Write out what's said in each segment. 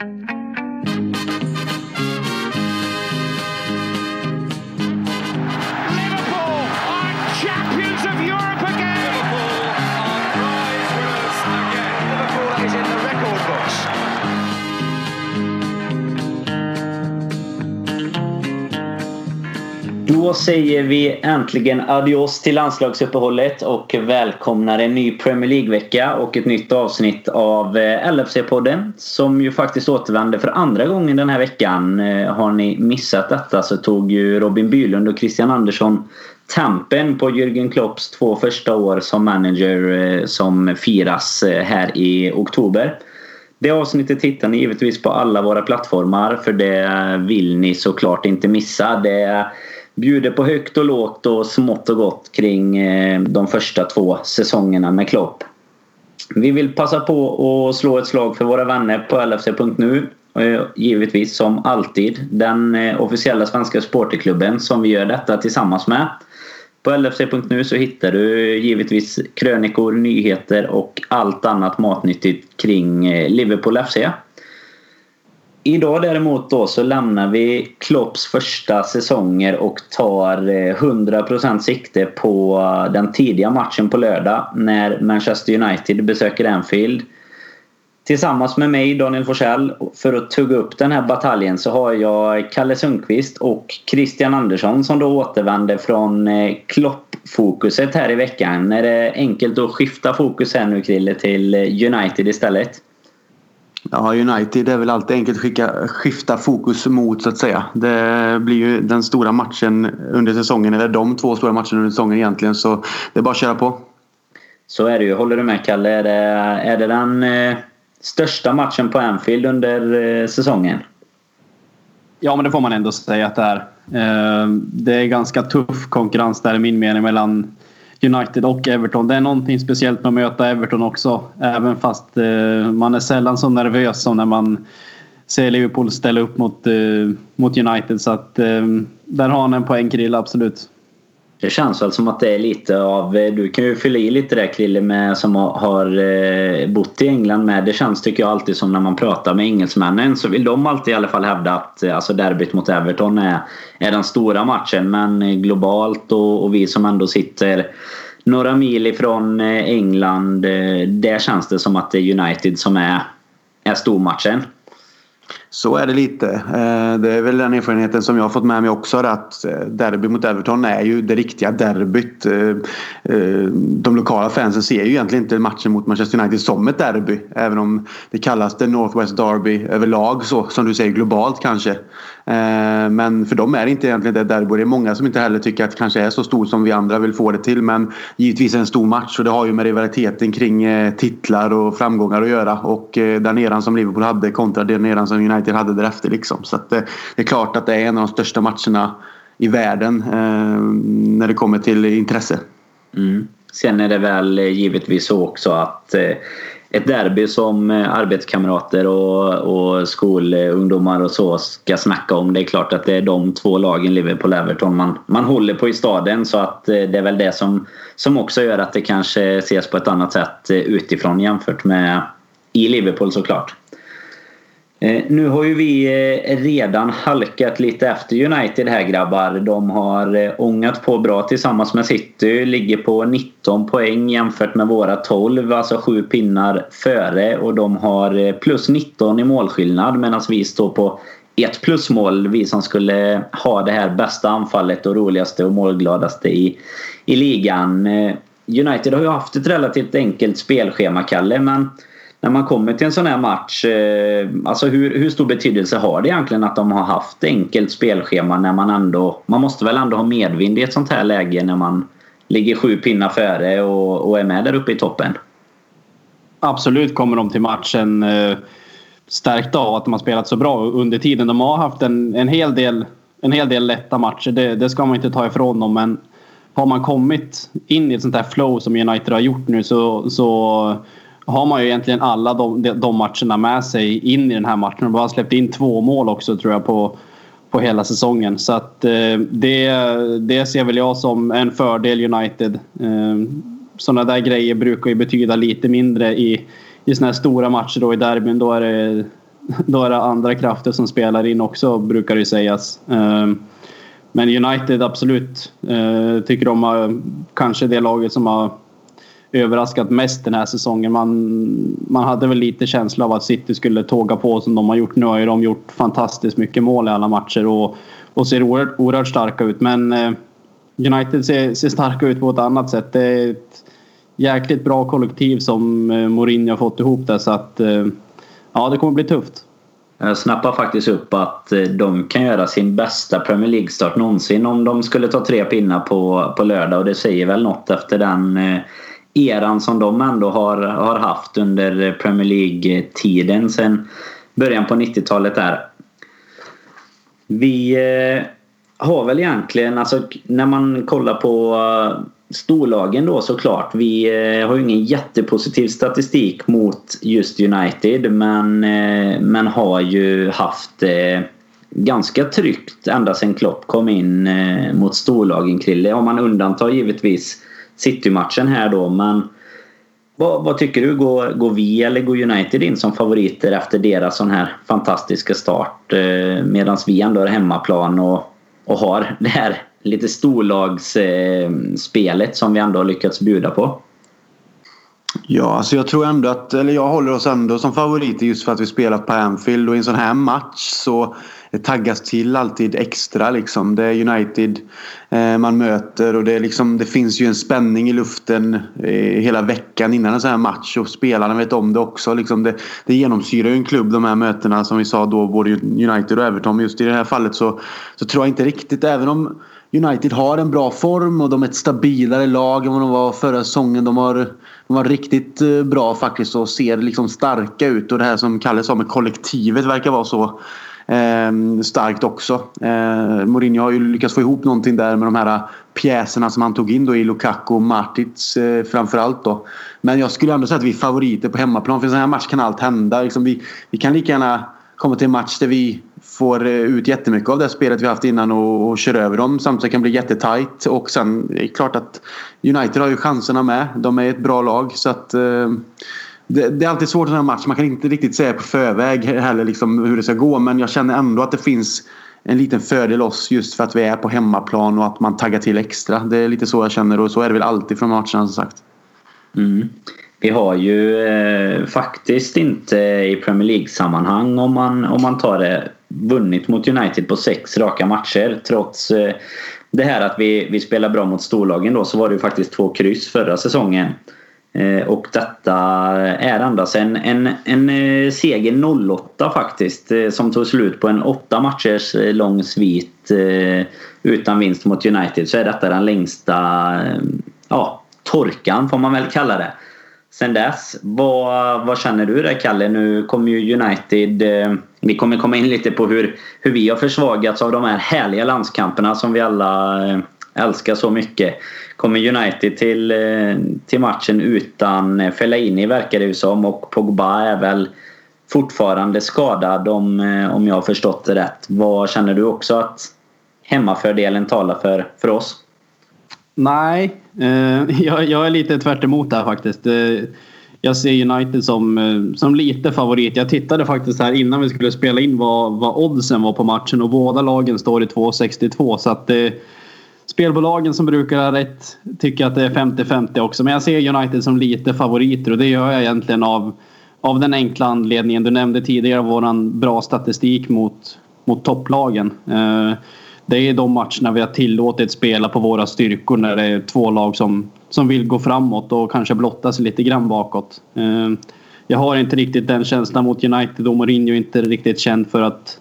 Liverpool Då säger vi äntligen adios till landslagsuppehållet och välkomnar en ny Premier League-vecka och ett nytt avsnitt av eh, LFC-podden som ju faktiskt återvänder för andra gången den här veckan. Eh, har ni missat detta så tog ju Robin Bylund och Christian Andersson tampen på Jürgen Klopps två första år som manager eh, som firas här i oktober. Det avsnittet hittar ni givetvis på alla våra plattformar för det vill ni såklart inte missa. Det bjuder på högt och lågt och smått och gott kring eh, de första två säsongerna med Klopp. Vi vill passa på att slå ett slag för våra vänner på LFC.nu. Eh, givetvis som alltid den eh, officiella svenska supporterklubben som vi gör detta tillsammans med. På LFC.nu så hittar du givetvis krönikor, nyheter och allt annat matnyttigt kring Liverpool FC. Idag däremot då så lämnar vi Klopps första säsonger och tar eh, 100% sikte på eh, den tidiga matchen på lördag när Manchester United besöker Anfield. Tillsammans med mig, Daniel Forsell, för att tugga upp den här bataljen så har jag Kalle Sundqvist och Christian Andersson som då återvänder från eh, Klopp-fokuset här i veckan. Är det enkelt att skifta fokus här nu Krille till United istället? Ja, United är väl alltid enkelt att skicka, skifta fokus mot så att säga. Det blir ju den stora matchen under säsongen, eller de två stora matcherna under säsongen egentligen. Så det är bara att köra på. Så är det ju. Håller du med Kalle? Är det, är det den eh, största matchen på Anfield under eh, säsongen? Ja, men det får man ändå säga att det är. Eh, Det är ganska tuff konkurrens där i min mening mellan United och Everton. Det är någonting speciellt med att möta Everton också. Även fast eh, man är sällan så nervös som när man ser Liverpool ställa upp mot, eh, mot United. Så att eh, där har han en poäng Krille, absolut. Det känns väl som att det är lite av... Eh, du kan ju fylla i lite där Krille med, som har- eh, bott i England med. Det känns tycker jag alltid som när man pratar med engelsmännen så vill de alltid i alla fall hävda att eh, alltså derbyt mot Everton är, är den stora matchen. Men eh, globalt och, och vi som ändå sitter några mil ifrån England. eh, Där känns det som att det är United som är, är stormatchen. Så är det lite. Eh, det är väl den erfarenheten som jag har fått med mig också. Att eh, derby mot Everton är ju det riktiga derbyt. Eh, de lokala fansen ser ju egentligen inte matchen mot Manchester United som ett derby. Även om det kallas det Northwest Derby överlag så. Som du säger globalt kanske. Men för dem är det inte egentligen det derby. Det är många som inte heller tycker att det kanske är så stort som vi andra vill få det till. Men givetvis en stor match och det har ju med rivaliteten kring titlar och framgångar att göra. Och den eran som Liverpool hade kontra den eran som United hade därefter. Liksom. Så att, eh, det är klart att det är en av de största matcherna i världen eh, när det kommer till intresse. Mm. Sen är det väl eh, givetvis så också att eh, ett derby som eh, arbetskamrater och, och skolungdomar och så ska snacka om. Det är klart att det är de två lagen, Liverpool och Everton, man, man håller på i staden. Så att eh, det är väl det som, som också gör att det kanske ses på ett annat sätt utifrån jämfört med i Liverpool såklart. Eh, nu har ju vi eh, redan halkat lite efter United här grabbar. De har eh, ångat på bra tillsammans med City. Ligger på 19 poäng jämfört med våra 12. Alltså 7 pinnar före. Och de har plus 19 i målskillnad medan vi står på ett plusmål. Vi som skulle ha det här bästa anfallet och roligaste och målgladaste i, i ligan. United har ju haft ett relativt enkelt spelschema, Kalle. Men när man kommer till en sån här match, eh, alltså hur, hur stor betydelse har det egentligen att de har haft enkelt spelschema när man ändå, man måste väl ändå ha medvind i ett sånt här läge när man ligger sju pinnar före och, och är med där uppe i toppen? Absolut kommer de till matchen eh, stärkta av att de har spelat så bra under tiden. De har haft en, en, hel, del, en hel del lätta matcher. Det, det ska man inte ta ifrån dem. Men har man kommit in i ett sånt här flow som United har gjort nu så, så har man ju egentligen alla de, de, matcherna med sig in i den här matchen. De har släppt in två mål också tror jag på, på hela säsongen. Så att eh, det, det ser väl jag som en fördel United. Eh, sådana där grejer brukar ju betyda lite mindre i, i sådana här stora matcher då i derbyn. Då är det, då är det andra krafter som spelar in också brukar det sägas. Eh, men United absolut eh, tycker de har kanske det laget som har överraskat mest den här säsongen. Man, man hade väl lite känsla av att City skulle tåga på som de har gjort. Nu har ju de gjort fantastiskt mycket mål i alla matcher och, och ser oerhört, oerhört starka ut. Men eh, United ser, ser starka ut på ett annat sätt. Det är ett jäkligt bra kollektiv som eh, Mourinho har fått ihop där så att eh, ja, det kommer bli tufft. Jag snappar faktiskt upp att eh, de kan göra sin bästa Premier League-start någonsin om de skulle ta tre pinnar på, på lördag och det säger väl något efter den eh, eran som de ändå har, har haft under Premier League-tiden sen början på 90-talet där. Vi eh, har väl egentligen, alltså när man kollar på eh, storlagen då såklart. Vi eh, har ju ingen jättepositiv statistik mot just United men, men har ju haft ganska tryggt ända sedan Klopp kom in mot storlagen Krille. Om man undantar givetvis City-matchen här då. Men vad, vad, tycker du? Går, går vi eller går United in som favoriter efter deras sån här fantastiska start? Eh, Medan vi ändå är hemmaplan och, och har det här lite storlagsspelet eh, som vi ändå har lyckats bjuda på. Ja, alltså jag tror ändå att, eller jag håller oss ändå som favoriter just för att vi spelat på Anfield och i en sån här match så det taggas till alltid extra liksom. Det är United eh, man möter och det, är liksom, det finns ju en spänning i luften eh, hela veckan innan en sån här match och spelarna vet om det också. Liksom det, det genomsyrar ju en klubb de här mötena som vi sa då både United och Everton. Men just i det här fallet så, så tror jag inte riktigt, även om United har en bra form och de är ett stabilare lag än vad de var förra säsongen. De har, de var riktigt eh, bra faktiskt och ser liksom starka ut och det här som Kalle sa med kollektivet verkar vara så eh, starkt också. Eh, Mourinho har ju lyckats få ihop någonting där med de här pjäserna som han tog in då i Lukaku och Martits eh, framförallt då. Men jag skulle ändå säga att vi är favoriter på hemmaplan. För i en sån här match kan allt hända. Liksom vi, vi kan lika gärna komma till en match där vi får eh, ut jättemycket av det spelet vi haft innan och, och kör över dem. Samtidigt kan det bli jättetajt. Och sen är det klart att United har ju chanserna med. De är ett bra lag. så att eh, det, det, är alltid svårt i den här matchen. Man kan inte riktigt säga på förväg heller liksom hur det ska gå. Men jag känner ändå att det finns en liten fördel oss just för att vi är på hemmaplan och att man taggar till extra. Det är lite så jag känner och så är det väl alltid från matcherna som sagt. Mm. Vi har ju eh, faktiskt inte i Premier League-sammanhang om man, om man tar det vunnit mot United på sex raka matcher trots eh, det här att vi, vi spelar bra mot storlagen då så var det ju faktiskt två kryss förra säsongen. Eh, och detta är endast en, en, en seger 08 faktiskt eh, som tog slut på en åtta matchers lång svit utan vinst mot United. Så är detta den längsta ja, torkan får man väl kalla det. Sen dess, vad, vad känner du där Kalle? Nu kommer ju United... Vi kommer komma in lite på hur, hur vi har försvagats av de här härliga landskamperna som vi alla älskar så mycket. Kommer United till, eh, till matchen utan eh, Fellaini verkar det ju som och Pogba är väl fortfarande skadad om, eh, om jag har förstått det rätt. Vad känner du också att hemmafördelen talar för, för oss? Nej, eh, jag, jag är lite tvärt emot där faktiskt. Eh, jag ser United som, eh, som lite favorit. Jag tittade faktiskt här innan vi skulle spela in vad, vad oddsen var på matchen och båda lagen står i 2,62 så att det spelbolagen som brukar ha rätt tycker att det är 50-50 också. Men jag ser United som lite favoriter och det gör jag egentligen av, av den enkla anledningen. Du nämnde tidigare våran bra statistik mot, mot topplagen. Eh, det är de matcherna vi har tillåtit spela på våra styrkor när det är två lag som, som vill gå framåt och kanske blotta sig lite grann bakåt. Eh, jag har inte riktigt den känslan mot United och Mourinho är inte riktigt känd för att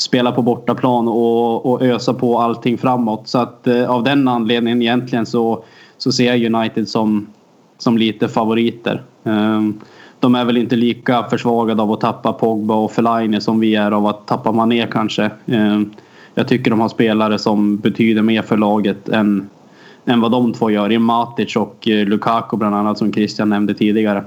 spela på bortaplan och, och ösa på allting framåt. Så att eh, av den anledningen egentligen så, så ser jag United som, som lite favoriter. Eh, de är väl inte lika försvagade av att tappa Pogba och Fellaini som vi är av att tappa Mané kanske. Eh, jag tycker de har spelare som betyder mer för laget än, än vad de två gör. I Matic och eh, Lukaku bland annat som Christian nämnde tidigare.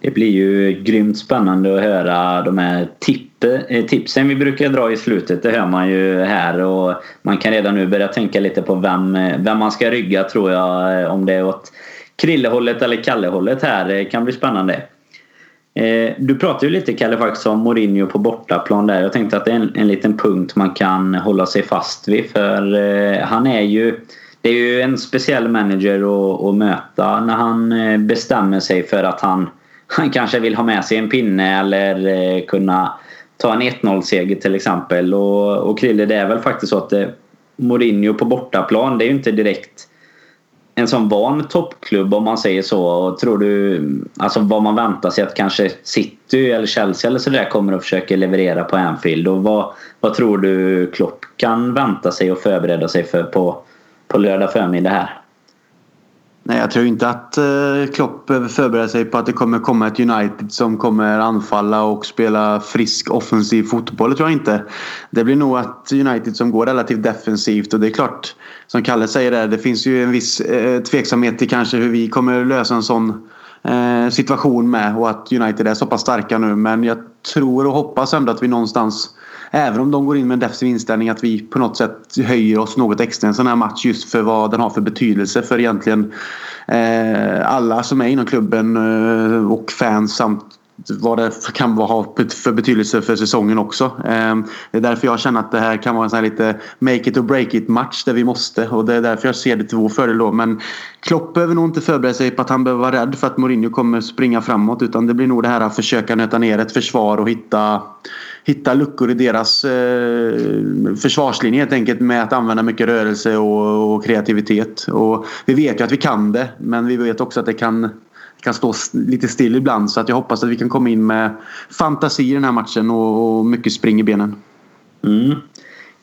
Det blir ju grymt spännande att höra de här tipp, eh, tipsen vi brukar dra i slutet. Det hör man ju här och man kan redan nu börja tänka lite på vem, vem man ska rygga tror jag. Eh, om det är åt Krillehållet eller Kallehållet här. Det kan bli spännande. Eh, du pratade ju lite Kalle faktiskt om Mourinho på bortaplan där. Jag tänkte att det är en, en liten punkt man kan hålla sig fast vid. För eh, han är ju... Det är ju en speciell manager att, att möta när han bestämmer sig för att han, han kanske vill ha med sig en pinne eller eh, kunna ta en 1-0-seger till exempel. Och, och Krille, det är väl faktiskt så att det, Mourinho på bortaplan, det är ju inte direkt en sån van toppklubb om man säger så. Och tror du, alltså vad man väntar sig att kanske City eller Chelsea eller sådär kommer att försöka leverera på Anfield. Och vad, vad tror du Klopp kan vänta sig och förbereda sig för på, på lördag förmiddag här? Nej, jag tror inte att eh, Klopp Klopp förbereder sig på att det kommer komma ett United som kommer anfalla och spela frisk offensiv fotboll. Det tror jag inte. Det blir nog att United som går relativt defensivt och det är klart som Kalle säger där, det finns ju en viss eh, tveksamhet till kanske hur vi kommer lösa en sån eh, situation med och att United är så pass starka nu. Men jag tror och hoppas ändå att vi någonstans Även om de går in med en defensiv inställning att vi på något sätt höjer oss något extra i en sån här match just för vad den har för betydelse för egentligen eh, alla som är inom klubben eh, och fans samt vad det kan ha för betydelse för säsongen också. Ehm, det är därför jag känner att det här kan vara en sån här lite make it or break it match där vi måste och det är därför jag ser det till vår fördel då. Men Klopp behöver nog inte förbereda sig på att han behöver vara rädd för att Mourinho kommer springa framåt utan det blir nog det här att försöka nöta ner ett försvar och hitta hitta luckor i deras eh, försvarslinje helt enkelt med att använda mycket rörelse och, och, kreativitet. Och vi vet ju att vi kan det men vi vet också att det kan kan stå lite still ibland. Så att jag hoppas att vi kan komma in med fantasi i den här matchen och, och mycket spring i benen. Mm.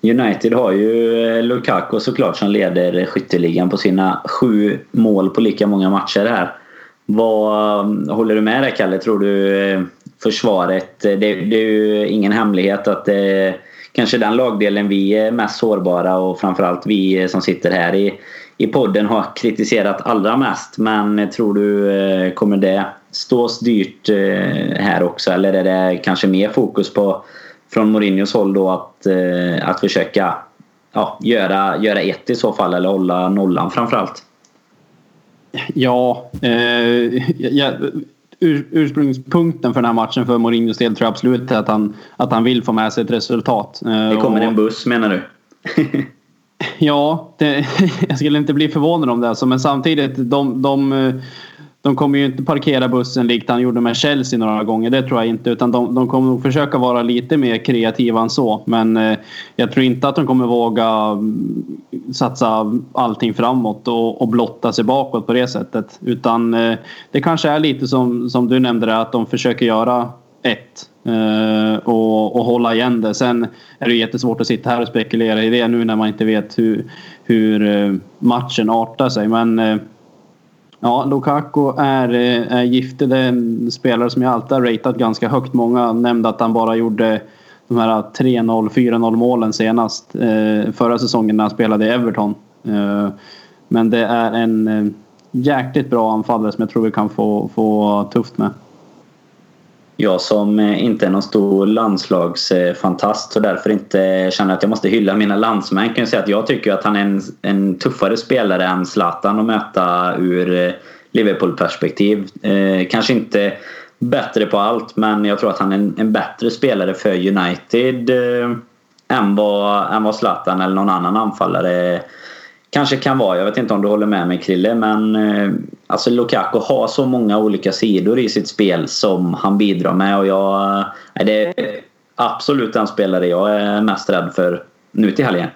United har ju eh, Lukaku såklart som leder skytteligan på sina sju mål på lika många matcher här. Vad eh, Håller du med där Kalle? Tror du eh, försvaret... Det, det är ju ingen hemlighet att det kanske den lagdelen vi är mest sårbara och framförallt vi som sitter här i i podden har kritiserat allra mest. Men tror du eh, kommer det stås dyrt eh, här också eller är det kanske mer fokus på från Mourinhos håll då att, eh, att försöka ja, göra, göra ett i så fall eller hålla nollan framförallt? Ja, eh, ja ur, ursprungspunkten för den här matchen för Mourinhos del tror jag absolut att han, att han vill få med sig ett resultat. Det kommer en buss menar du? Ja, det, jag skulle inte bli förvånad om det. Alltså, men samtidigt, de, de, de kommer ju inte parkera bussen likt han gjorde med Chelsea några gånger. Det tror jag inte. Utan de, de kommer nog försöka vara lite mer kreativa än så. Men eh, jag tror inte att de kommer våga mm, satsa allting framåt och, och blotta sig bakåt på det sättet. Utan eh, det kanske är lite som, som du nämnde där, att de försöker göra ett Uh, och, och, hålla igen det. Sen är det jättesvårt att sitta här och spekulera i det nu när man inte vet hur, hur uh, matchen artar sig. Men uh, ja, Lukaku är, är giftig. Det är en spelare som jag alltid har ratat ganska högt. Många nämnde att han bara gjorde de här 3-0, 4-0 målen senast förra säsongen när han spelade i Everton. men det är en jäkligt bra anfallare som jag tror vi kan få, få tufft med. Jag som eh, inte är någon stor landslagsfantast och därför inte känner att jag måste hylla mina landsmän kan säga att jag tycker att han är en, en tuffare spelare än Zlatan att möta ur eh, Liverpool-perspektiv. Eh, kanske inte bättre på allt men jag tror att han är en, en bättre spelare för United eh, än, vad, än vad Zlatan eller någon annan anfallare kanske kan vara. Jag vet inte om du håller med mig Krille men eh, alltså Lukaku har så många olika sidor i sitt spel som han bidrar med och jag eh, det är absolut den spelare jag är mest rädd för nu till helgen.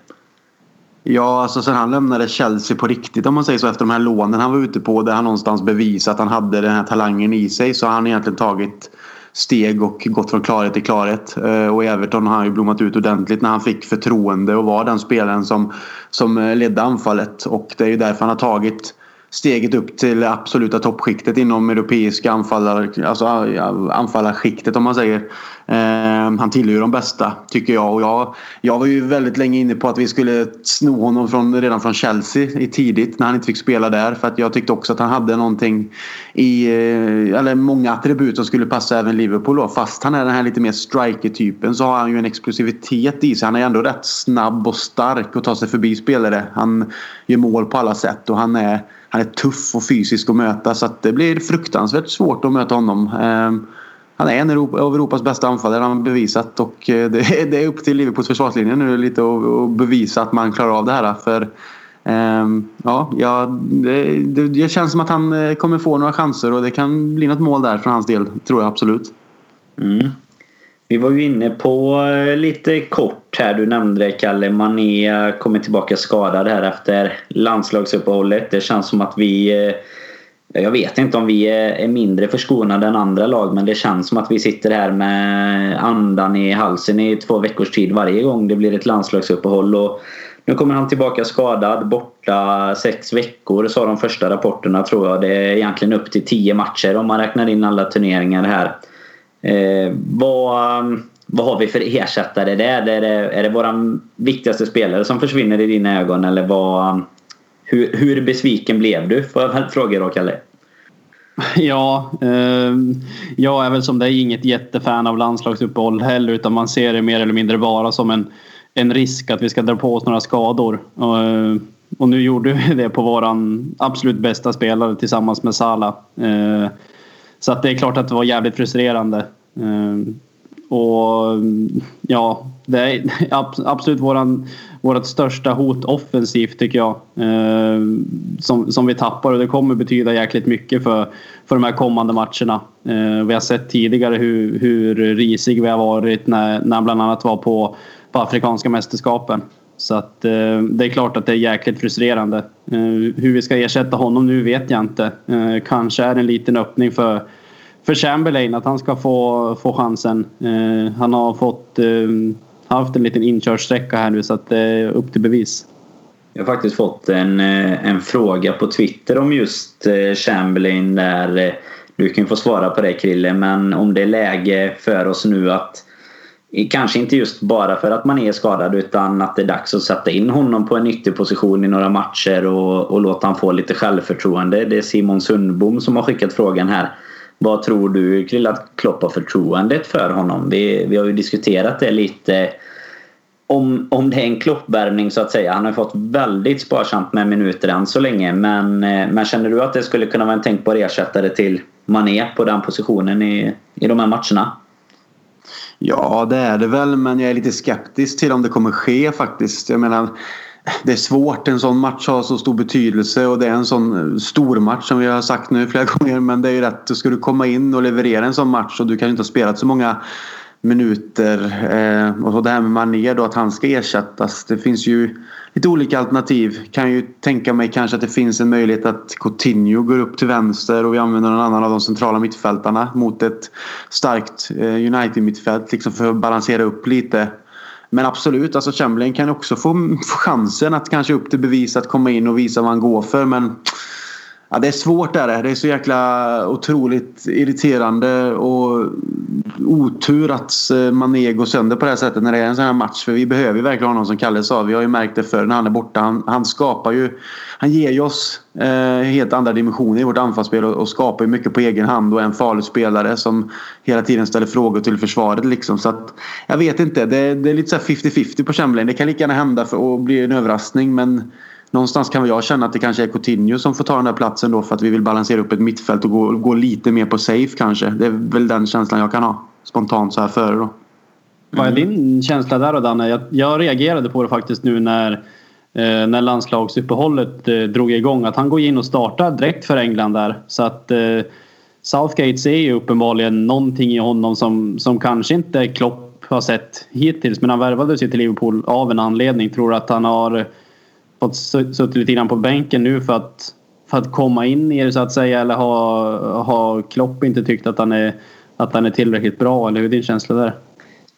Ja, alltså sen han lämnade Chelsea på riktigt om man säger så efter de här lånen han var ute på där han någonstans bevisat att han hade den här talangen i sig så har han egentligen tagit steg och gått från klarhet till klarhet. Eh, och i Everton har han ju blommat ut ordentligt när han fick förtroende och var den spelaren som, som eh, ledde anfallet. Och det är ju därför han har tagit steget upp till absoluta toppskiktet inom europeiska anfallar, alltså anfallarskiktet om man säger. Eh, han tillhör ju de bästa tycker jag och jag, jag var ju väldigt länge inne på att vi skulle sno honom från, redan från Chelsea i tidigt när han inte fick spela där för att jag tyckte också att han hade någonting i, eh, eller många attribut som skulle passa även Liverpool då. Fast han är den här lite mer striker-typen så har han ju en explosivitet i sig. Han är ändå rätt snabb och stark och tar sig förbi spelare. Han gör mål på alla sätt och han är, han är tuff och fysisk att möta så att det blir fruktansvärt svårt att möta honom. Ehm, han är en av Europas bästa anfallare, han har bevisat. Och eh, det, det är upp till Liverpools försvarslinje nu lite att bevisa att man klarar av det här. För ehm, ja, ja det, det, det, känns som att han eh, kommer få några chanser och det kan bli något mål där för hans del. Tror jag absolut. Mm. Vi var ju inne på eh, lite kort här. Du nämnde det Kalle. Mané kommer tillbaka skadad här efter landslagsuppehållet. Det känns som att vi eh, jag vet inte om vi eh, är mindre förskonade än andra lag men det känns som att vi sitter här med andan i halsen i två veckors tid varje gång det blir ett landslagsuppehåll. Och nu kommer han tillbaka skadad, borta sex veckor sa de första rapporterna tror jag. Det är egentligen upp till tio matcher om man räknar in alla turneringar här. Eh, vad, um, vad har vi för ersättare där? Är det, är det våra viktigaste spelare som försvinner i dina ögon eller vad, um, hur, hur besviken blev du? Får jag väl fråga då, Kalle? Ja, eh, jag är väl som dig inget jättefan av landslagsuppehåll heller utan man ser det mer eller mindre bara som en, en risk att vi ska dra på oss några skador. Och, eh, och nu gjorde vi det på våran absolut bästa spelare tillsammans med Salah. Eh, så att det är klart att det var jävligt frustrerande. Ehm, och ja, det är absolut våran, vårat största hot offensivt tycker jag. Ehm, som, som vi tappar och det kommer betyda jäkligt mycket för, för de här kommande matcherna. Ehm, vi har sett tidigare hur, hur risig vi har varit när, när bland annat var på, på Afrikanska mästerskapen. Så att det är klart att det är jäkligt frustrerande. Hur vi ska ersätta honom nu vet jag inte. Kanske är det en liten öppning för för Chamberlain att han ska få, få chansen. Eh, han har fått eh, haft en liten inkörsträcka här nu så att det är upp till bevis. Jag har faktiskt fått en, eh, en fråga på Twitter om just eh, Chamberlain där eh, du kan få svara på det Krille men om det är läge för oss nu att eh, Kanske inte just bara för att man är skadad utan att det är dags att sätta in honom på en ytterposition i några matcher och, och låta honom få lite självförtroende. Det är Simon Sundbom som har skickat frågan här. Vad tror du Krille att Klopp har förtroendet för honom? Vi, vi har ju diskuterat det lite om, om det är en kloppvärvning så att säga. Han har fått väldigt sparsamt med minuter än så länge. Men, eh, men känner du att det skulle kunna vara en tänkbar ersättare till Mané på den positionen i, i de här matcherna? Ja, det är det väl. Men jag är lite skeptisk till om det kommer ske faktiskt. Jag menar, det är svårt. En sån match har så stor betydelse och det är en sån eh, stor match som vi har sagt nu flera gånger. Men det är ju rätt. Ska du komma in och leverera en sån match och du kan ju inte ha spelat så många minuter. Eh, och så det här med Mané då att han ska ersättas. Det finns ju lite olika alternativ. Kan ju tänka mig kanske att det finns en möjlighet att Coutinho går upp till vänster och vi använder någon annan av de centrala mittfältarna mot ett starkt eh, United-mittfält liksom för att balansera upp lite. Men absolut, alltså Chamberlain kan också få, få chansen att kanske upp till bevis att komma in och visa vad han går för. Men Ja, det är svårt är det. Det är så jäkla otroligt irriterande och otur att eh, Mané går sönder på det här sättet när det är en sån här match. För vi behöver ju verkligen honom som Kalle sa. Vi har ju märkt det förr när han är borta. Han, han skapar ju... Han ger ju oss eh, helt andra dimensioner i vårt anfallsspel och, och skapar ju mycket på egen hand och är en farlig spelare som hela tiden ställer frågor till försvaret liksom. Så att, jag vet inte. Det, det är lite så 50-50 på Chamberlain. Det kan lika gärna hända för och bli en överraskning men någonstans kan jag känna att det kanske är Coutinho som får ta den där platsen då för att vi vill balansera upp ett mittfält och gå, gå lite mer på safe kanske. Det är väl den känslan jag kan ha spontant så här före då. Vad är din känsla där då Danne? Jag, jag reagerade på det faktiskt nu när, eh, när landslagsuppehållet eh, drog igång. Att han går in och startar direkt för England där. Så att eh, Southgate ser ju uppenbarligen någonting i honom som, som kanske inte Klopp har sett hittills. Men han värvades ju till Liverpool av en anledning. Tror att han har fått suttit lite grann på bänken nu för att, för att komma in i det så att säga? Eller har, har Klopp inte tyckt att han, är, att han är tillräckligt bra? Eller hur är din känsla där?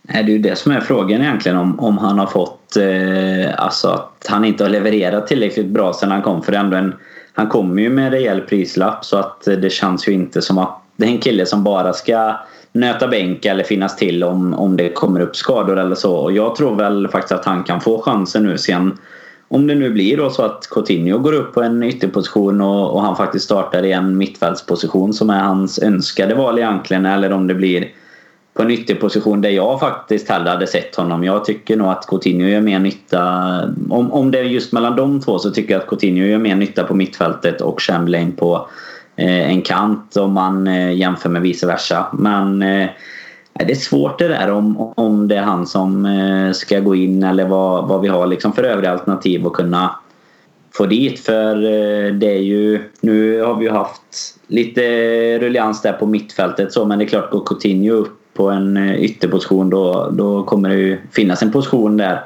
Nej, det är ju det som är frågan egentligen om, om han har fått eh, alltså att han inte har levererat tillräckligt bra sedan han kom för ändå en han kommer ju med en rejäl prislapp så att det känns ju inte som att det är en kille som bara ska nöta bänk eller finnas till om, om det kommer upp skador eller så. Och jag tror väl faktiskt att han kan få chansen nu sen om det nu blir då så att Coutinho går upp på en ytterposition och, och han faktiskt startar i en mittfältsposition som är hans önskade val egentligen eller om det blir på en ytterposition där jag faktiskt hellre hade sett honom. Jag tycker nog att Coutinho gör mer nytta. Om, om det är just mellan de två så tycker jag att Coutinho gör mer nytta på mittfältet och Chamberlain på eh, en kant om man eh, jämför med vice versa. Men eh, det är svårt det där om, om det är han som eh, ska gå in eller vad, vad vi har liksom för övriga alternativ att kunna få dit. För eh, det är ju... Nu har vi ju haft lite ruljans där på mittfältet så men det är klart går Coutinho upp på en eh, ytterposition då, då kommer det ju finnas en position där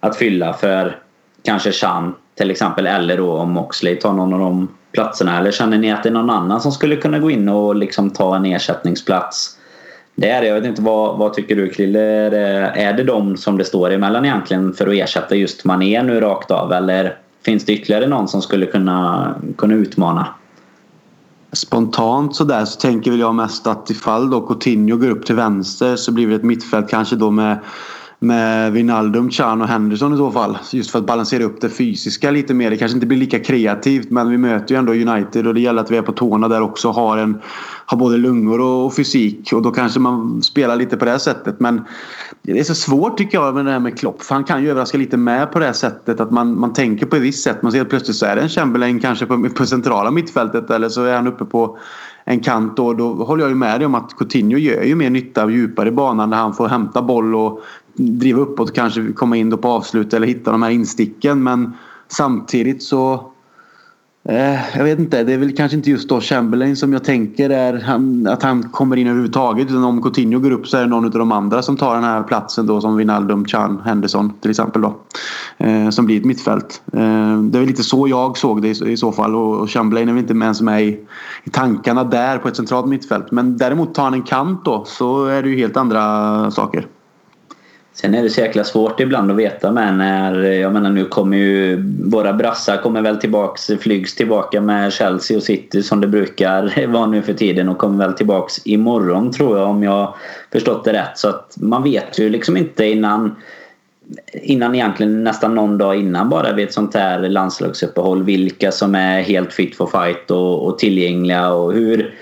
att fylla för kanske Chan till exempel eller då om Moxley tar någon av de platserna. Eller känner ni att det är någon annan som skulle kunna gå in och liksom ta en ersättningsplats? Det är det. Jag vet inte vad, vad tycker du Krille? Är det, är det de som det står emellan egentligen för att ersätta just Mané nu rakt av? Eller finns det ytterligare någon som skulle kunna, kunna utmana? Spontant sådär så tänker väl jag mest att ifall då Coutinho går upp till vänster så blir det ett mittfält kanske då med med Wijnaldum, Chan och Henderson i så fall. Just för att balansera upp det fysiska lite mer. Det kanske inte blir lika kreativt men vi möter ju ändå United och det gäller att vi är på tårna där också. Har, en, har både lungor och fysik och då kanske man spelar lite på det sättet. Men det är så svårt tycker jag med det här med Klopp. För han kan ju överraska lite med på det sättet att man, man tänker på ett visst sätt. Man ser att plötsligt så är det en Chamberlain kanske på, på centrala mittfältet eller så är han uppe på en kant då, då håller jag ju med dig om att Coutinho gör ju mer nytta djupare i banan när han får hämta boll och driva uppåt och kanske komma in då på avslut eller hitta de här insticken. Men samtidigt så Eh, jag vet inte, det är väl kanske inte just då Chamberlain som jag tänker är han, att han kommer in överhuvudtaget. Utan om Coutinho går upp så är det någon av de andra som tar den här platsen då som Wijnaldum, Chan, Henderson till exempel då. Eh, som blir ett mittfält. Eh, det är väl lite så jag såg det i, i så fall och, och Chamberlain är väl inte ens med i, i tankarna där på ett centralt mittfält. Men däremot tar han en kant då så är det ju helt andra saker. Sen är det så jäkla svårt ibland att veta med när, jag menar nu kommer ju våra brassar kommer väl tillbaks, flygs tillbaka med Chelsea och City som det brukar vara nu för tiden och kommer väl tillbaks imorgon tror jag om jag förstått det rätt. Så att man vet ju liksom inte innan innan egentligen nästan någon dag innan bara vid ett sånt här landslagsuppehåll vilka som är helt fit for fight och, och tillgängliga och hur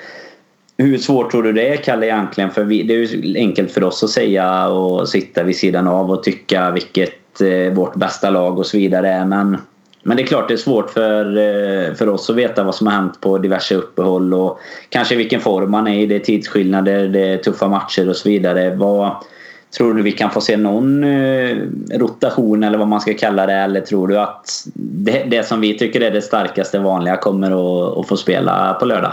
hur svårt tror du det är Kalle egentligen? För vi, det är ju enkelt för oss att säga och sitta vid sidan av och tycka vilket eh, vårt bästa lag och så vidare är. Men, men det är klart det är svårt för, eh, för oss att veta vad som har hänt på diverse uppehåll och kanske vilken form man är i. Det är tidsskillnader, det är tuffa matcher och så vidare. Vad, tror du vi kan få se någon eh, rotation eller vad man ska kalla det? Eller tror du att det, det som vi tycker är det starkaste vanliga kommer att, att få spela på lördag?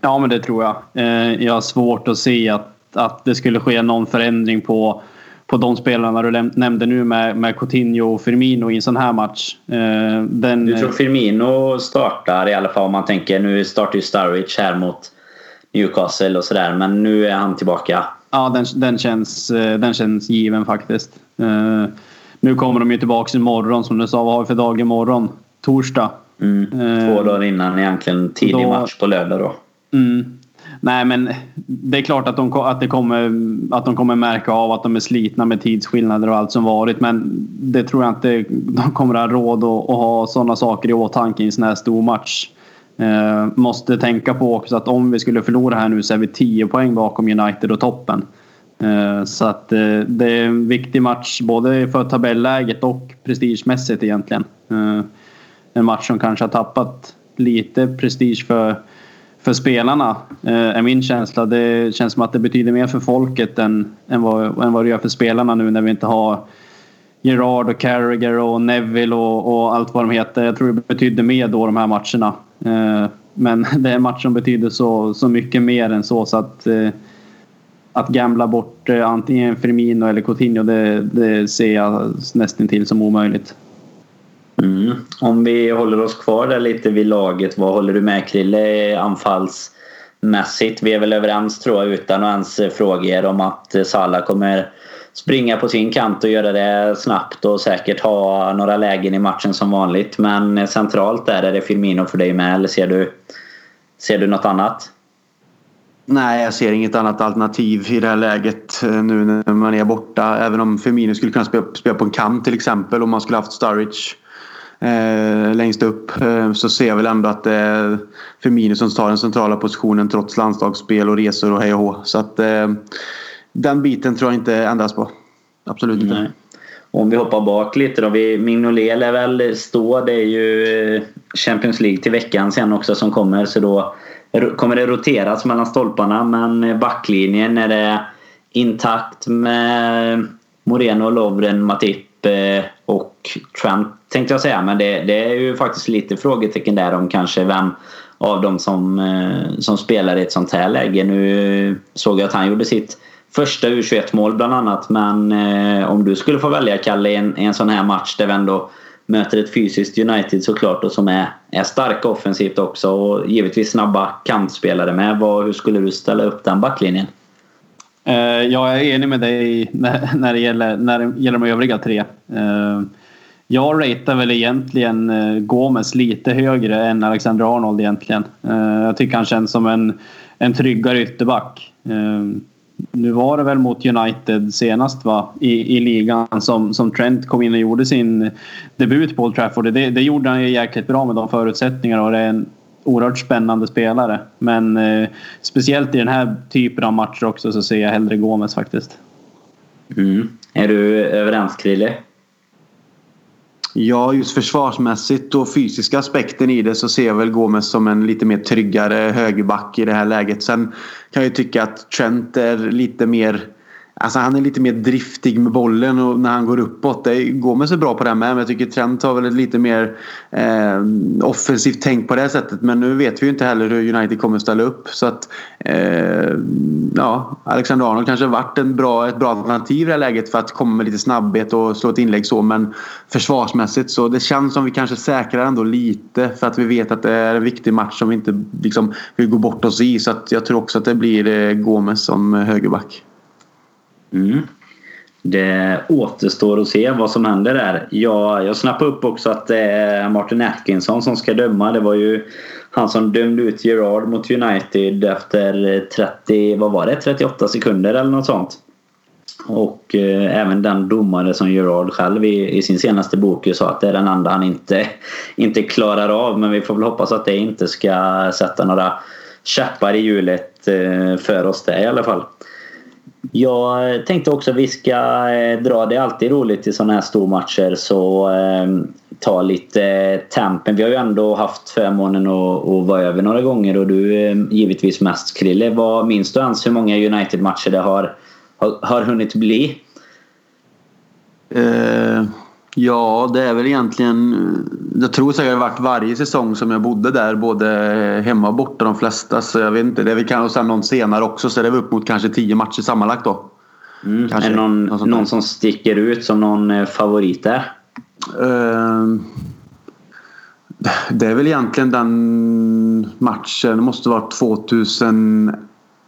Ja, men det tror jag. Eh, jag har svårt att se att, att det skulle ske någon förändring på, på de spelarna du nämnde nu med, med Coutinho och Firmino i en sån här match. Eh, den, du tror Firmino startar i alla fall om man tänker nu startar ju Sturridge här mot Newcastle och sådär men nu är han tillbaka. Ja, den, den, känns, eh, den känns given faktiskt. Nu kommer de ju tillbaka imorgon som du sa. Vad har vi för dag imorgon? Torsdag. Mm, två dagar innan egentligen tidig då, match på lördag då. Mm. Nej men det är klart att de, att, det kommer, att de kommer märka av att de är slitna med tidsskillnader och allt som varit. Men det tror jag inte de kommer ha råd att, att ha sådana saker i åtanke i en sån här stor match. Eh, måste tänka på också att om vi skulle förlora här nu så är vi 10 poäng bakom United och toppen. Eh, så att eh, det är en viktig match både för tabelläget och prestigemässigt egentligen. Eh, en match som kanske har tappat lite prestige för för spelarna eh, är min känsla. Det känns som att det betyder mer för folket än, än, vad, än vad det gör för spelarna nu när vi inte har Gerard och Carragher och Neville och, och, allt vad de heter. Jag tror det betydde mer då de här matcherna. Eh, men det är en match som betyder så, så mycket mer än så. så att, eh, att gambla bort eh, antingen Firmino eller Coutinho det, det ser jag nästan till som omöjligt. Mm. Om vi håller oss kvar där lite vid laget. Vad håller du med Krille anfallsmässigt? Vi är väl överens tror jag utan att ens fråga er om att Salah kommer springa på sin kant och göra det snabbt och säkert ha några lägen i matchen som vanligt. Men centralt där, är det Firmino för dig med eller ser du, ser du något annat? Nej, jag ser inget annat alternativ i det här läget eh, nu när man är borta. Även om Firmino skulle kunna spela, spela på en kant till exempel om man skulle haft Sturridge eh, längst upp eh, så ser jag väl ändå att det är Firmino som tar den centrala positionen trots landslagsspel och resor och hej och hå. Så att eh, den biten tror jag inte ändras på. Absolut inte. Nej. Om vi hoppar bak lite då. Mignolet lär väl stå. Det är ju eh, Champions League till veckan sen också som kommer. Så då kommer det roteras mellan stolparna. Men backlinjen är det intakt med Moreno, Lovren, Matip eh, och Trent tänkte jag säga. Men det, det, är ju faktiskt lite frågetecken där om kanske vem av dem som, eh, som spelar i ett sånt här läge. Nu såg jag att han gjorde sitt första U21-mål bland annat. Men eh, om du skulle få välja Kalle i en, en sån här match där vi ändå möter ett fysiskt United såklart och som är, är starka offensivt också och givetvis snabba kantspelare med. Vad, hur skulle du ställa upp den backlinjen? Eh, jag är enig med dig när, när, det, gäller, när det gäller de övriga tre. Eh, jag ratear väl egentligen eh, Gomes lite högre än Alexander Arnold egentligen. Jag tycker han känns som en, en tryggare ytterback nu var det väl mot United senast va? I, i ligan som, som Trent kom in och gjorde sin debut på Old Trafford. Det, det gjorde han ju jäkligt bra med de förutsättningarna och det är en oerhört spännande spelare. Men eh, speciellt i den här typen av matcher också så ser jag hellre Gomes faktiskt. Mm. Är du överens Krille? Ja, just försvarsmässigt och fysiska aspekten i det så ser jag väl Gomes som en lite mer tryggare högerback i det här läget. Sen kan jag tycka att Trent är lite mer Alltså han är lite mer driftig med bollen och när han går uppåt. Det Gomes är bra på det med men jag tycker Trent har väl ett lite mer eh, offensivt tänk på det sättet. Men nu vet vi ju inte heller hur United kommer ställa upp. Så att eh, ja, Alexander Arnold kanske har varit en bra, ett bra alternativ i det här läget för att komma med lite snabbhet och slå ett inlägg så. Men försvarsmässigt så det känns som vi kanske säkrar ändå lite för att vi vet att det är en viktig match som vi inte liksom, vill gå bort oss i. Så att jag tror också att det blir eh, Gomes som högerback. Mm. Det återstår att se vad som händer där. Jag, jag snappade upp också att det är Martin Atkinson som ska döma. Det var ju han som dömde ut Gerard mot United efter 30, vad var det, 38 sekunder eller något sånt. Och eh, även den domare som Gerard själv i, i, sin senaste bok sa att det är den enda han inte, inte klarar av. Men vi får väl hoppas att det inte ska sätta några käppar i hjulet eh, för oss där i alla fall. Jag tänkte också att vi ska eh, dra, det är alltid roligt i sådana här stormatcher så eh, ta lite eh, tempen. Vi har ju ändå haft förmånen att, att vara över några gånger och du är givetvis mest Krille. Vad minns du ens hur många United-matcher det har, har, har hunnit bli? Uh, Ja, det är väl egentligen... Jag tror säkert det varit varje säsong som jag bodde där. Både hemma och borta de flesta. Så jag vet inte. Det är väl kanske någon senare också. Så det är upp mot kanske tio matcher sammanlagt då. Mm. Kanske, är någon, någon, någon som sticker ut som någon eh, favorit där? Uh, det är väl egentligen den matchen. Det måste vara 2000...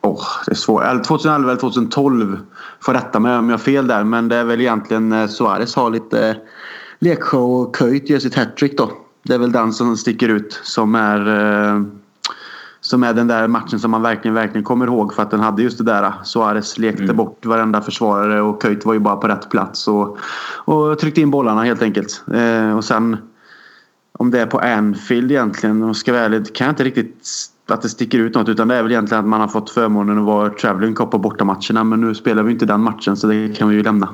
Oh, det är svårt. 2011 eller 2012. Får rätta mig om jag har fel där. Men det är väl egentligen Suarez har lite lekshow och Köjt gör sitt hattrick då. Det är väl den som sticker ut som är eh, som är den där matchen som man verkligen, verkligen kommer ihåg för att den hade just det där. Suarez lekte mm. bort varenda försvarare och Köjt var ju bara på rätt plats och, och tryckte in bollarna helt enkelt. Eh, och sen om det är på Anfield egentligen, och ska väl, kan jag inte riktigt att det sticker ut något utan det är väl egentligen att man har fått förmånen att vara travelling cup på bortamatcherna men nu spelar vi inte den matchen så det kan vi ju lämna.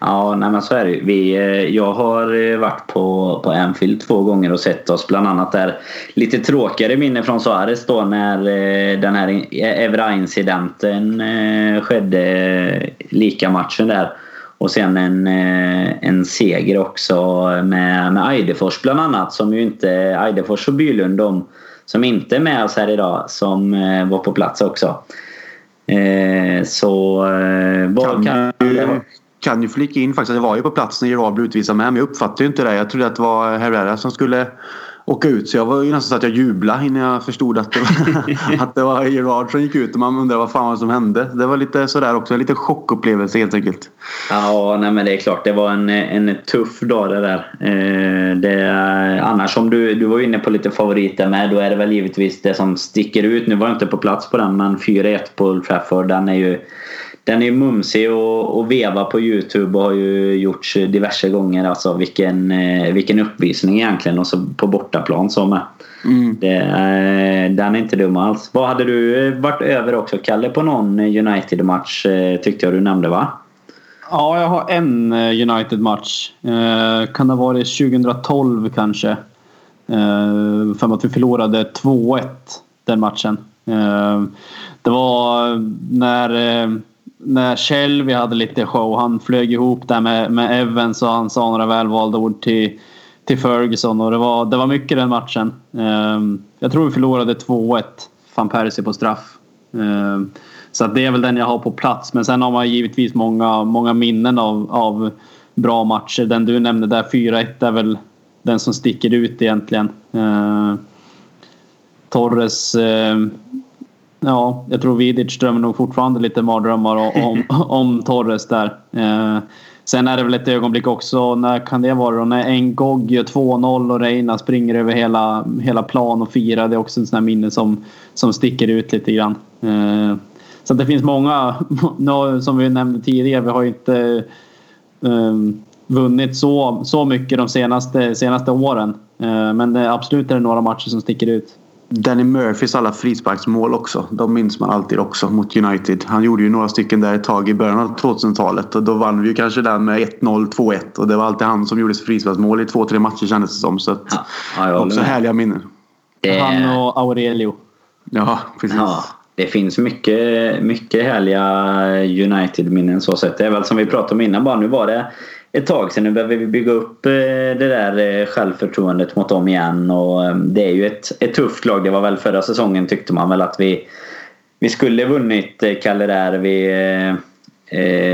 Ja, nej men så är det vi, eh, Jag har eh, varit på, på Anfield två gånger och sett oss bland annat där. Lite tråkigare minne från Suarez då när eh, den här Evra-incidenten skedde. Lika matchen där. Och sen en, en seger också med, med Eidefors bland annat. Som ju inte, Eidefors och Bylund de som inte är med oss här idag som var på plats också. Så vad kan, kan kan ju flika in faktiskt att jag var ju på plats när Gerard blev utvisad med. Men jag uppfattade ju inte det. Jag trodde att det var Herrera som skulle åka ut. Så jag var ju nästan så att jag jublade innan jag förstod att det var, att det var Gerard som gick ut. Och man undrade vad fan var som hände. Det var lite sådär också. En liten chockupplevelse helt enkelt. Ja, nej men det är klart. Det var en, en tuff dag det där. Eh, det, annars om du, du var inne på lite favoriter med. Då är det väl givetvis det som sticker ut. Nu var jag inte på plats på den men 4-1 på Old Trafford. Den är ju den är mumsig och, och veva på Youtube och har ju gjorts diverse gånger. Alltså vilken, eh, vilken uppvisning egentligen och så på bortaplan så med. Mm. Det, den är inte dum alls. Vad hade du varit över också Kalle på någon United-match tyckte jag du nämnde va? Ja, jag har en eh, United-match. Eh, kan det ha varit 2012 kanske? Eh, för att vi förlorade 2-1 den matchen. Eh, det var när, när Kjell, vi hade lite show. Han flög ihop där med, med Evans och han sa några välvalda ord till, till Ferguson. Och det, var, det var mycket den matchen. Ehm, jag tror vi förlorade 2-1. Van Persie på straff. Ehm, så att det är väl den jag har på plats. Men sen har man givetvis många, många minnen av, av bra matcher. Den du nämnde där 4-1 är väl den som sticker ut egentligen. Ehm, Torres Ja, jag tror Vidic drömmer nog fortfarande lite mardrömmar om, om Torres där. Eh, sen är det väl ett ögonblick också, när kan det vara då? När Ngog gör 2-0 och Reina springer över hela, hela plan och firar. Det är också en sån här minne som, som sticker ut lite grann. Eh, så det finns många, som vi nämnde tidigare, vi har inte um, vunnit så, så mycket de senaste, senaste åren. Uh, men det, absolut är det några matcher som sticker ut. Danny Murphys alla frisparksmål också. De minns man alltid också mot United. Han gjorde ju några stycken där ett tag i början av 2000-talet och då vann vi ju kanske den med 1-0, 2-1 och det var alltid han som gjorde frisparksmål i två, tre matcher kändes det som. Så att, Ja, ja, också härliga minnen. Det- Han och Aurelio. Ja, precis. Ja, det finns mycket, mycket härliga United-minnen så sett. Det är väl som vi pratade om innan bara. Nu var det ett tag sedan. Nu behöver vi bygga upp eh, det där eh, självförtroendet mot dem igen. Och ehm, det är ju ett, ett tufft lag. Det var väl förra säsongen tyckte man väl att vi, vi skulle vunnit eh, Kalle där vid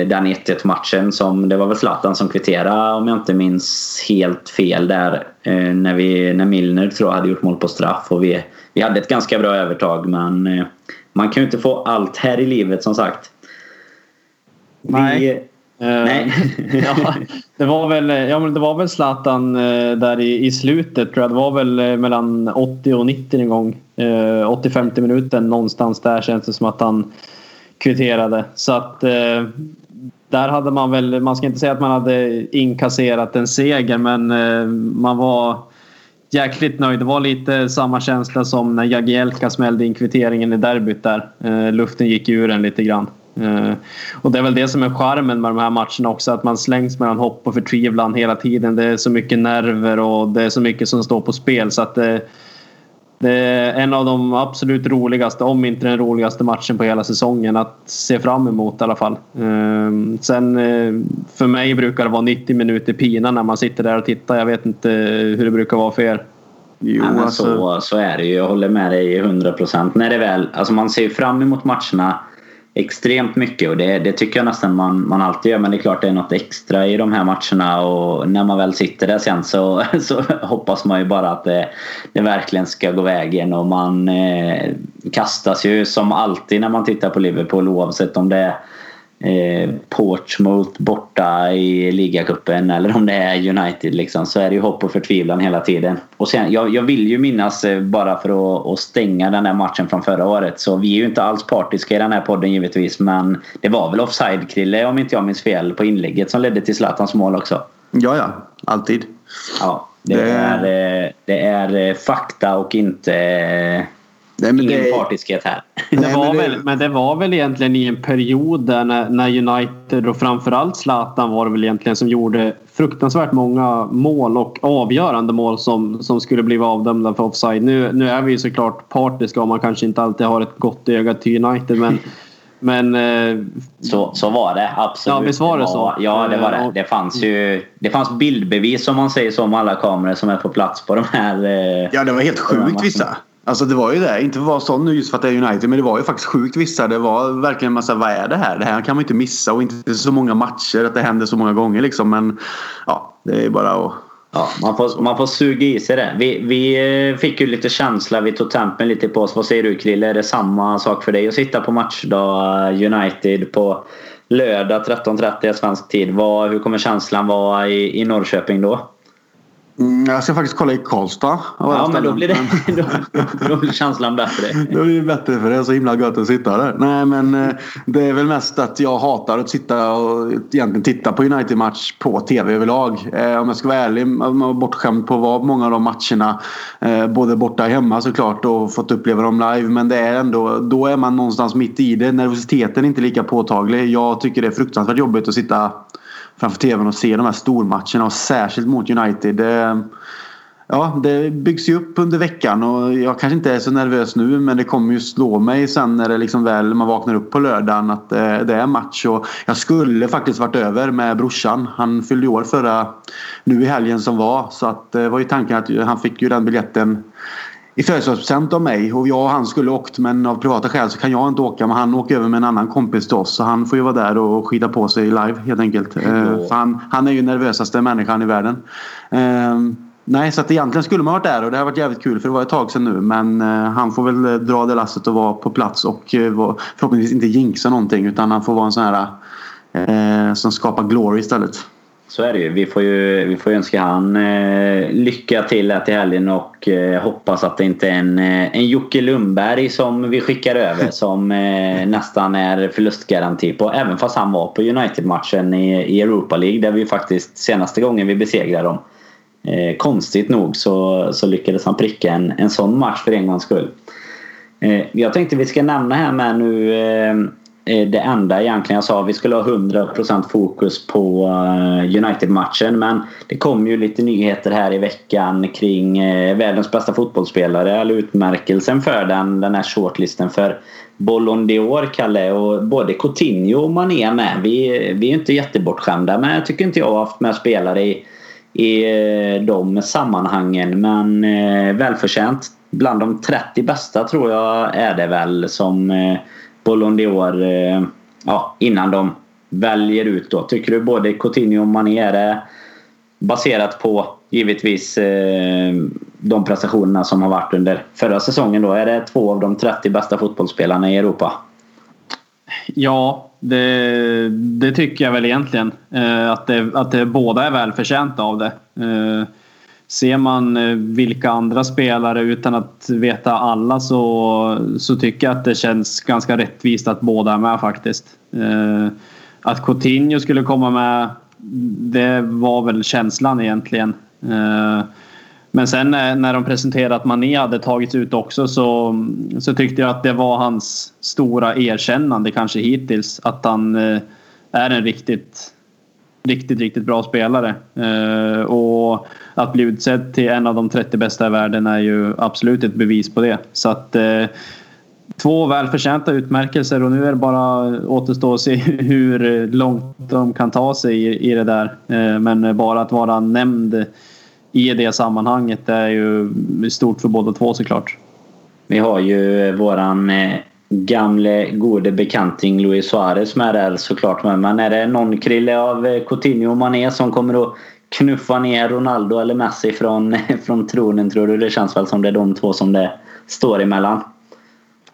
den 1-1 matchen. Som, det var väl Zlatan som kvitterade om jag inte minns helt fel där. När, vi, när Milner tror jag hade gjort mål på straff. Och vi, vi hade ett ganska bra övertag men man kan ju inte få allt här i livet som sagt. Nej. Vi, Nej. ja, det var väl, ja, men det var väl Zlatan eh, där i, i slutet tror jag. Det var väl eh, mellan 80 och 90 en gång. Eh, 80-50 minuten någonstans där känns det som att han kvitterade. Så att eh, där hade man väl, man ska inte säga att man hade inkasserat en seger men eh, man var jäkligt nöjd. Det var lite samma känsla som när Jagielka smällde in kvitteringen i derbyt där. Eh, luften gick ur en lite grann. Eh, och det är väl det som är charmen med de här matcherna också. Att man slängs mellan hopp och förtvivlan hela tiden. Det är så mycket nerver och det är så mycket som står på spel. Så att det, det är en av de absolut roligaste, om inte den roligaste matchen på hela säsongen att se fram emot i alla fall. Eh, Sen eh, för mig brukar det vara 90 minuter pina när man sitter där och tittar. Jag vet inte hur det brukar vara för er. Jo, alltså, så, så är det ju. Jag håller med dig 100%. När det väl, alltså man ser ju fram emot matcherna extremt mycket och det, det tycker jag nästan man, man alltid gör. Men det är klart det är något extra i de här matcherna och när man väl sitter där sen så, så hoppas man ju bara att det, det verkligen ska gå vägen och man eh, kastas ju som alltid när man tittar på Liverpool oavsett om det är eh, Portsmouth borta i ligacupen eller om det är United liksom, så är det ju hopp och förtvivlan hela tiden. Och sen, jag, jag vill ju minnas eh, bara för att, att stänga den här matchen från förra året så vi är ju inte alls partiska i den här podden givetvis men det var väl offside Krille om inte jag minns fel på inlägget som ledde till Zlatans mål också. ja, ja. Alltid. Ja, det, Det- är, eh, det är fakta och inte Nej, men ingen det, partiskhet här. Det Nej, var men det- väl, men det var väl egentligen i en period där när, när United och framförallt Zlatan var det väl egentligen som gjorde fruktansvärt många mål och avgörande mål som, som skulle bli avdömda för offside. Nu, nu är vi ju såklart partiska och man kanske inte alltid har ett gott öga till United men, men eh, Så, så var det absolut. Ja, visst var det så? Ja, det var det. Eh, Det fanns ju det fanns bildbevis om man säger så om alla kameror som är på plats på de här... eh, Ja, det var helt sjukt vissa. Alltså det var ju det. Inte för att vara sån nu just för att det är United. Men det var ju faktiskt sjukt vissa. Det var verkligen en massa, vad är det här? Det här kan man inte missa. Och inte så många matcher. Att det händer så många gånger liksom. Men ja, det är bara att... Ja, man, får, man får suga i sig det. Vi, vi eh, fick ju lite känsla, vi tog tempen lite på oss. Vad säger du Krille? Är det samma sak för dig att sitta på matchdag United på lördag 13.30 svensk tid? Vad, hur kommer känslan vara i, i Norrköping då? Mm, jag ska faktiskt kolla i Karlstad. Ja, men då blir, det, då, då blir känslan bättre. Det blir bättre för det är så himla gött att sitta där. Nej men eh, det är väl mest att jag hatar att sitta och egentligen titta på United-match på TV överlag. Eh, Om jag ska vara ärlig, jag är bortskämd på vad många av de matcherna. eh, Både borta och hemma såklart och fått uppleva dem live. Men det är ändå, då är man någonstans mitt i det. Nervositeten är inte lika påtaglig. Jag tycker det är fruktansvärt jobbigt att sitta framför tvn och se de här stormatcherna och särskilt mot United. Det, ja, det byggs ju upp under veckan och jag kanske inte är så nervös nu men det kommer ju slå mig sen när det liksom väl man vaknar upp på lördagen att det, det är match. Och jag skulle faktiskt varit över med brorsan. Han fyllde år förra nu i helgen som var så att det var ju tanken att han fick ju den biljetten i födelsedagspresent av mig och jag och han skulle åkt men av privata skäl så kan jag inte åka men han åker över med en annan kompis till oss så han får ju vara där och skida på sig live helt enkelt. Mm. Han, han är ju nervösaste människan i världen. Ehm, nej så att egentligen skulle man varit där och det har varit jävligt kul för det var ett tag sedan nu men eh, han får väl dra det lasset och vara på plats och eh, förhoppningsvis inte jinxa någonting utan han får vara en sån här eh, som skapar glory istället. Så är det ju. Vi får ju, vi får ju önska han eh, lycka till här till helgen och eh, hoppas att det inte är en, eh, en Jocke Lundberg som vi skickar över som eh, nästan är förlustgaranti på. Även fast han var på United-matchen i, i Europa League där vi faktiskt senaste gången vi besegrade dem. Eh, konstigt nog så, så lyckades han pricka en, en sån match för en gångs skull. Eh, jag tänkte vi ska nämna här med nu Eh, det enda egentligen jag sa. Vi skulle ha 100% fokus på eh, United-matchen men det kom ju lite nyheter här i veckan kring eh, världens bästa fotbollsspelare eller utmärkelsen för den, den här shortlisten för Bollon d'Or, Kalle. Och både Coutinho och Mané med. Vi, vi är inte jättebortskämda men jag tycker inte jag har haft med spelare i, i de sammanhangen. Men välförtjänt. Bland de 30 bästa tror jag är det väl som Ballon d'Or eh, ja, innan de väljer ut då. Tycker du både Coutinho och Mané är det baserat på givetvis eh, de prestationerna som har varit under förra säsongen då? Är det två av de 30 bästa fotbollsspelarna i Europa? Ja, det, det tycker jag väl egentligen. Eh, att, det, att det båda är välförtjänta av det. Eh, Ser man eh, vilka andra spelare utan att veta alla så, så tycker jag att det känns ganska rättvist att båda är med faktiskt. Eh, att Coutinho skulle komma med det var väl känslan egentligen. Eh, men sen eh, när de presenterade att Mané hade tagits ut också så, så tyckte jag att det var hans stora erkännande kanske hittills. Att han eh, är en riktigt riktigt, riktigt bra spelare. Eh, och att bli utsedd till en av de 30 bästa i världen är ju absolut ett bevis på det. Så att eh, två välförtjänta utmärkelser och nu är det bara återstå att se hur långt de kan ta sig i, i det där. Eh, men bara att vara nämnd i det sammanhanget är ju stort för båda två såklart. Vi har ju eh, våran eh, gamle gode bekanting Luis Suarez med där såklart. Men är det någon krille av eh, Coutinho och Mané som kommer att knuffa ner Ronaldo eller Messi från, från tronen tror du? Det känns väl som det är de två som det står emellan.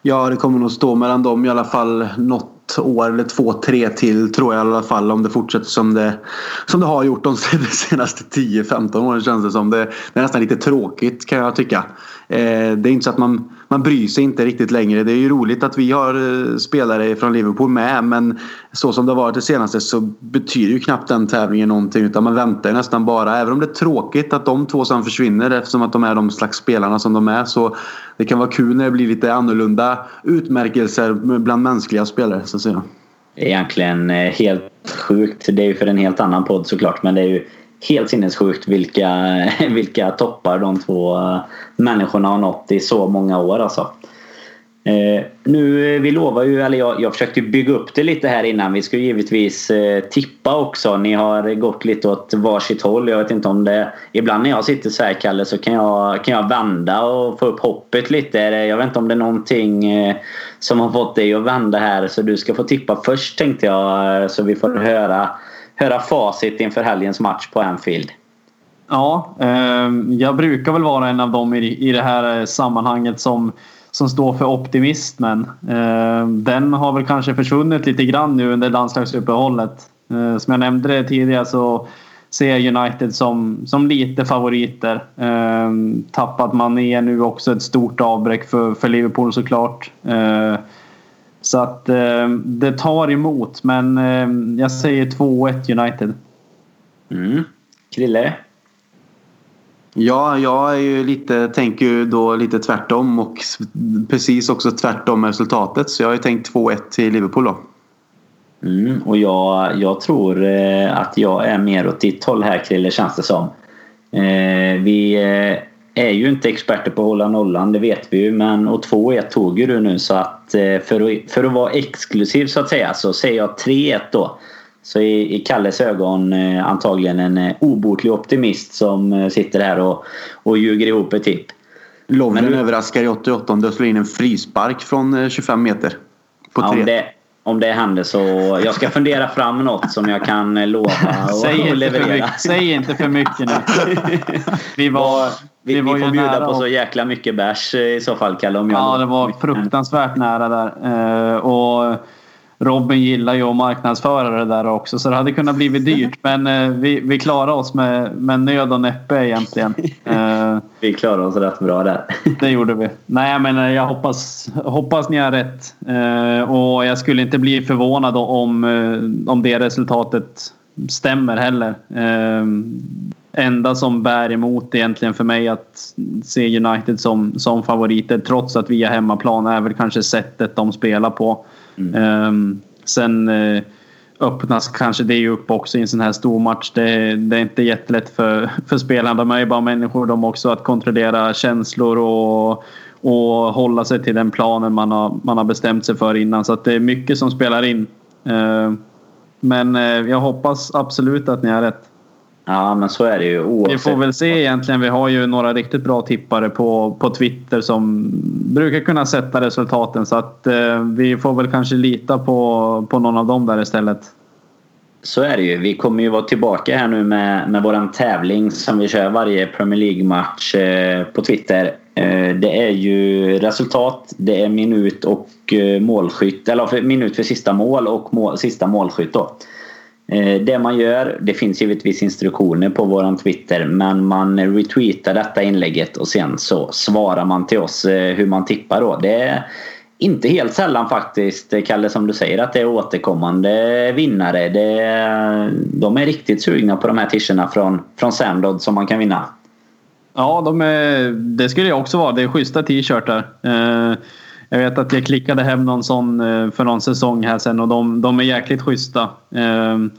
Ja, det kommer nog stå mellan dem i alla fall något år eller två, tre till tror jag i alla fall om det fortsätter som det, som det har gjort de senaste 10-15 åren känns det som. Det, det är nästan lite tråkigt kan jag tycka. Eh, det är inte så att man, man bryr sig inte riktigt längre. Det är ju roligt att vi har eh, spelare från Liverpool med men så som det har varit det senaste så betyder ju knappt den tävlingen någonting utan man väntar nästan bara. Även om det är tråkigt att de två sen försvinner eftersom att de är de slags spelarna som de är så det kan vara kul när det blir lite annorlunda utmärkelser bland mänskliga spelare så att säga. Egentligen eh, helt sjukt. Det är ju för en helt annan podd såklart men det är ju helt sinnessjukt vilka, vilka toppar de två eh, människorna har nått i så många år alltså. Eh, nu, eh, vi lovar ju, eller jag, jag försökte bygga upp det lite här innan. Vi ska givetvis eh, tippa också. Ni har gått lite åt varsitt håll. Jag vet inte om det... Ibland när jag sitter så här Kalle så kan jag, kan jag vända och få upp hoppet lite. Jag vet inte om det är någonting eh, som har fått dig att vända här. Så du ska få tippa först tänkte jag. Eh, så vi får höra höra facit inför helgens match på Anfield. Ja, eh, jag brukar väl vara en av dem i, i det här eh, sammanhanget som, som står för optimismen. Eh, den har väl kanske försvunnit lite grann nu under landslagsuppehållet. Eh, som jag nämnde tidigare så ser jag United som, som lite favoriter. Eh, tappat Mané nu också ett stort avbräck för, för Liverpool såklart. Så att det tar emot men jag säger 2-1 United. Mm. Krille? Ja, jag är ju lite, tänker ju då lite tvärtom och precis också tvärtom med resultatet. Så jag har ju tänkt 2-1 till Liverpool då. Mm, och jag, jag tror eh, att jag är mer åt ditt håll här Krille känns det som. Eh, vi eh, är ju inte experter på att hålla nollan, det vet vi ju. Men och 2-1 tog ju du nu så att eh, för, att för att vara exklusiv så att säga så säger jag 3-1 då. Så i, i Kalles ögon eh, antagligen en eh, obotlig optimist som eh, sitter här och, och ljuger ihop ett tipp. Lovren Men du- överraskar i 88 och slår in en frispark från eh, 25 meter. På Ja, tre. om, det, om det händer så jag ska fundera fram något som jag kan eh, lova och, Säg och inte, för leverera. mycket, säg inte för mycket nu. Vi var, Vi, vi, var ju får bjuda på och- så jäkla mycket bärs i så fall Kalle. Om jag Ja, det var fruktansvärt nära där. Och Robin gillar ju att marknadsföra det där också så det hade kunnat bli dyrt. Men eh, vi, vi klarade oss med, med nöd och näppe egentligen. Eh, Vi klarar oss rätt bra där. det gjorde vi. Nej, men eh, jag hoppas, hoppas ni har rätt. Eh, och jag skulle inte bli förvånad om, eh, om det resultatet stämmer heller. Eh, enda som bär emot egentligen för mig att se United som, som favoriter trots att vi är hemmaplan är väl kanske sättet de spelar på. Mm. Ehm, eh, sen öppnas kanske det upp också i en sån här stor match. Det, det är inte jättelätt för, för spelarna. De är ju bara människor de också att kontrollera känslor och, och hålla sig till den planen man har, man har bestämt sig för innan. Så att det är mycket som spelar in. Ehm, men eh, jag hoppas absolut att ni har rätt. Ja, men så är det ju. Vi Oavsett. får väl se egentligen. Vi har ju några riktigt bra tippare på, på Twitter som brukar kunna sätta resultaten. Så att eh, vi får väl kanske lita på, på någon av dem där istället. Så är det ju. Vi kommer ju vara tillbaka här nu med, med våran tävling som vi kör varje Premier League-match eh, på Twitter. Eh, det är ju resultat, det är minut och eh, målskytt. Eller för, minut för sista mål och mål, sista målskytt då. Eh, det man gör, det finns givetvis instruktioner på våran Twitter men man retweetar detta inlägget och sen så svarar man till oss eh, hur man tippar då. Det är inte helt sällan faktiskt, eh, Kalle, som du säger att det är återkommande vinnare. Det de är riktigt sugna på de här tischerna från, från Sandod som man kan vinna. Ja, de är, det skulle jag också vara. Det är schyssta t-shirtar. Eh, jag vet att jag klickade hem någon sån eh, för någon säsong här sen och de, de är jäkligt schyssta. Ehm,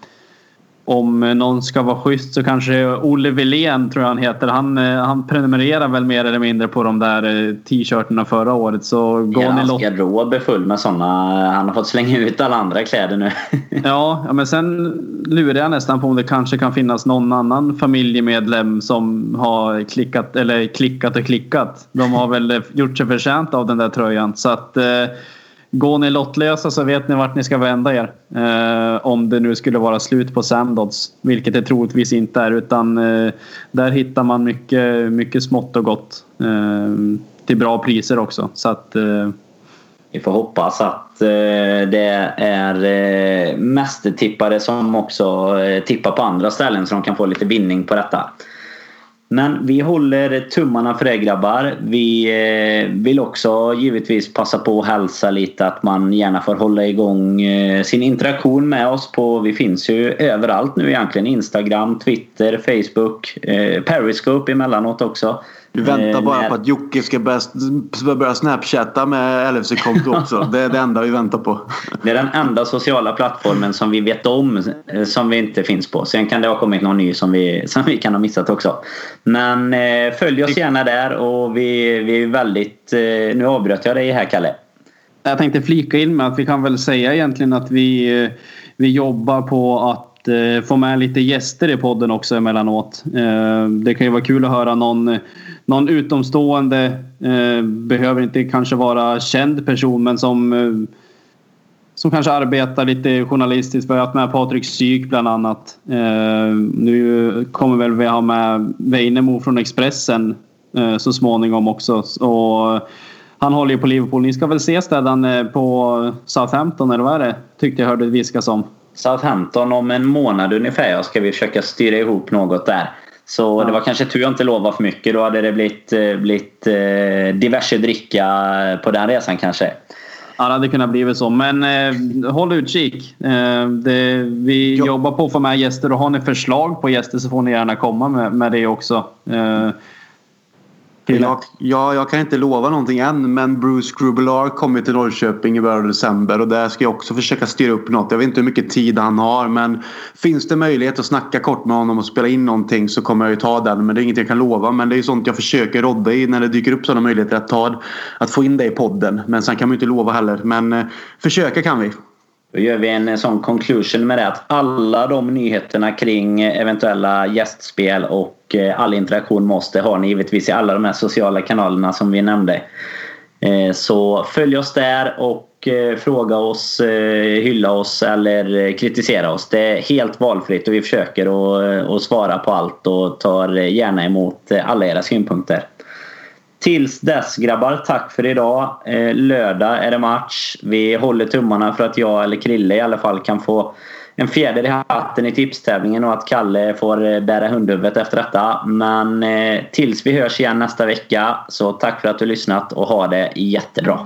om någon ska vara schysst så kanske Olle Wilén tror jag han heter. Han, eh, han prenumererar väl mer eller mindre på de där eh, t-shirtarna förra året. Så går Hela ni lott- garderob är full med sådana. Han har fått slänga ut alla andra kläder nu. Ja, ja, men sen lurar jag nästan på om det kanske kan finnas någon annan familjemedlem som har klickat eller klickat och klickat. De har väl eh, gjort sig förtjänt av den där tröjan. Så att går ni lottlösa så vet ni vart ni ska vända er. Eh, om det nu skulle vara slut på Sandods, vilket det troligtvis inte är. Utan eh, där hittar man mycket, mycket smått och gott. Eh, till bra priser också. Så att eh, Vi får hoppas att eh, det är eh, mästertippare som också eh, tippar på andra ställen så de kan få lite vinning på detta. Men vi håller tummarna för er grabbar. Vi eh, vill också givetvis passa på att hälsa lite att man gärna får hålla igång eh, sin interaktion med oss på, vi finns ju överallt nu egentligen. Instagram, Twitter, Facebook, eh, Periscope emellanåt också. Du väntar Eh, bara på att Jocke ska börja, börja snapchatta med LFC-konto också. Det är det enda vi väntar på. Det är den enda sociala plattformen som vi vet om eh, som vi inte finns på. Sen kan det ha kommit någon ny som vi, som vi kan ha missat också. Men eh, följ oss gärna där och vi, vi är väldigt... Eh, nu avbröt jag dig här Kalle. Jag tänkte flika in med att vi kan väl säga egentligen att vi, eh, vi jobbar på att eh, få med lite gäster i podden också emellanåt. Eh, Det kan ju vara kul att höra någon, någon utomstående, eh, behöver inte kanske vara känd person men som eh, som kanske arbetar lite journalistiskt. Vi har haft med Patrik Syk bland annat. Eh, nu kommer väl vi ha med Weinemo från Expressen eh, så småningom också. Och han håller ju på Liverpool. Ni ska väl ses där på Southampton eller vad är det? Tyckte jag hörde viskas om. Southampton om en månad ungefär ska vi försöka styra ihop något där. Så det var kanske tur jag inte lovade för mycket. Då hade det blivit, eh, blivit eh, diverse dricka på den resan kanske. Ja, det hade kunnat bli så. Men eh, håll utkik. Eh, det, vi Ja. jobbar på att få med gäster och har ni förslag på gäster så får ni gärna komma med, med det också. Eh, Jag, ja, jag kan inte lova någonting än men Bruce Grubelar kommer till Norrköping i början av december och där ska jag också försöka styra upp något. Jag vet inte hur mycket tid han har men finns det möjlighet att snacka kort med honom och spela in någonting så kommer jag ju ta den. Men det är inget jag kan lova. Men det är sånt jag försöker rodda i när det dyker upp sådana möjligheter att ta att få in det i podden. Men sen kan man ju inte lova heller. Men eh, försöka kan vi. Då gör vi en sån conclusion med det att alla de nyheterna kring eventuella gästspel och och all interaktion måste har ni givetvis i alla de här sociala kanalerna som vi nämnde. Eh, så följ oss där och eh, fråga oss, hylla oss eller kritisera oss. Det är helt valfritt och vi försöker att svara på allt och tar gärna emot alla era synpunkter. Tills dess grabbar, tack för idag. Lördag är det match. Vi håller tummarna för att jag eller Krille i alla fall kan få en fjäder i hatten i tipstävlingen och att Kalle får eh, bära hundhuvudet efter detta. Men eh, tills vi hörs igen nästa vecka så tack för att du lyssnat och ha det jättebra.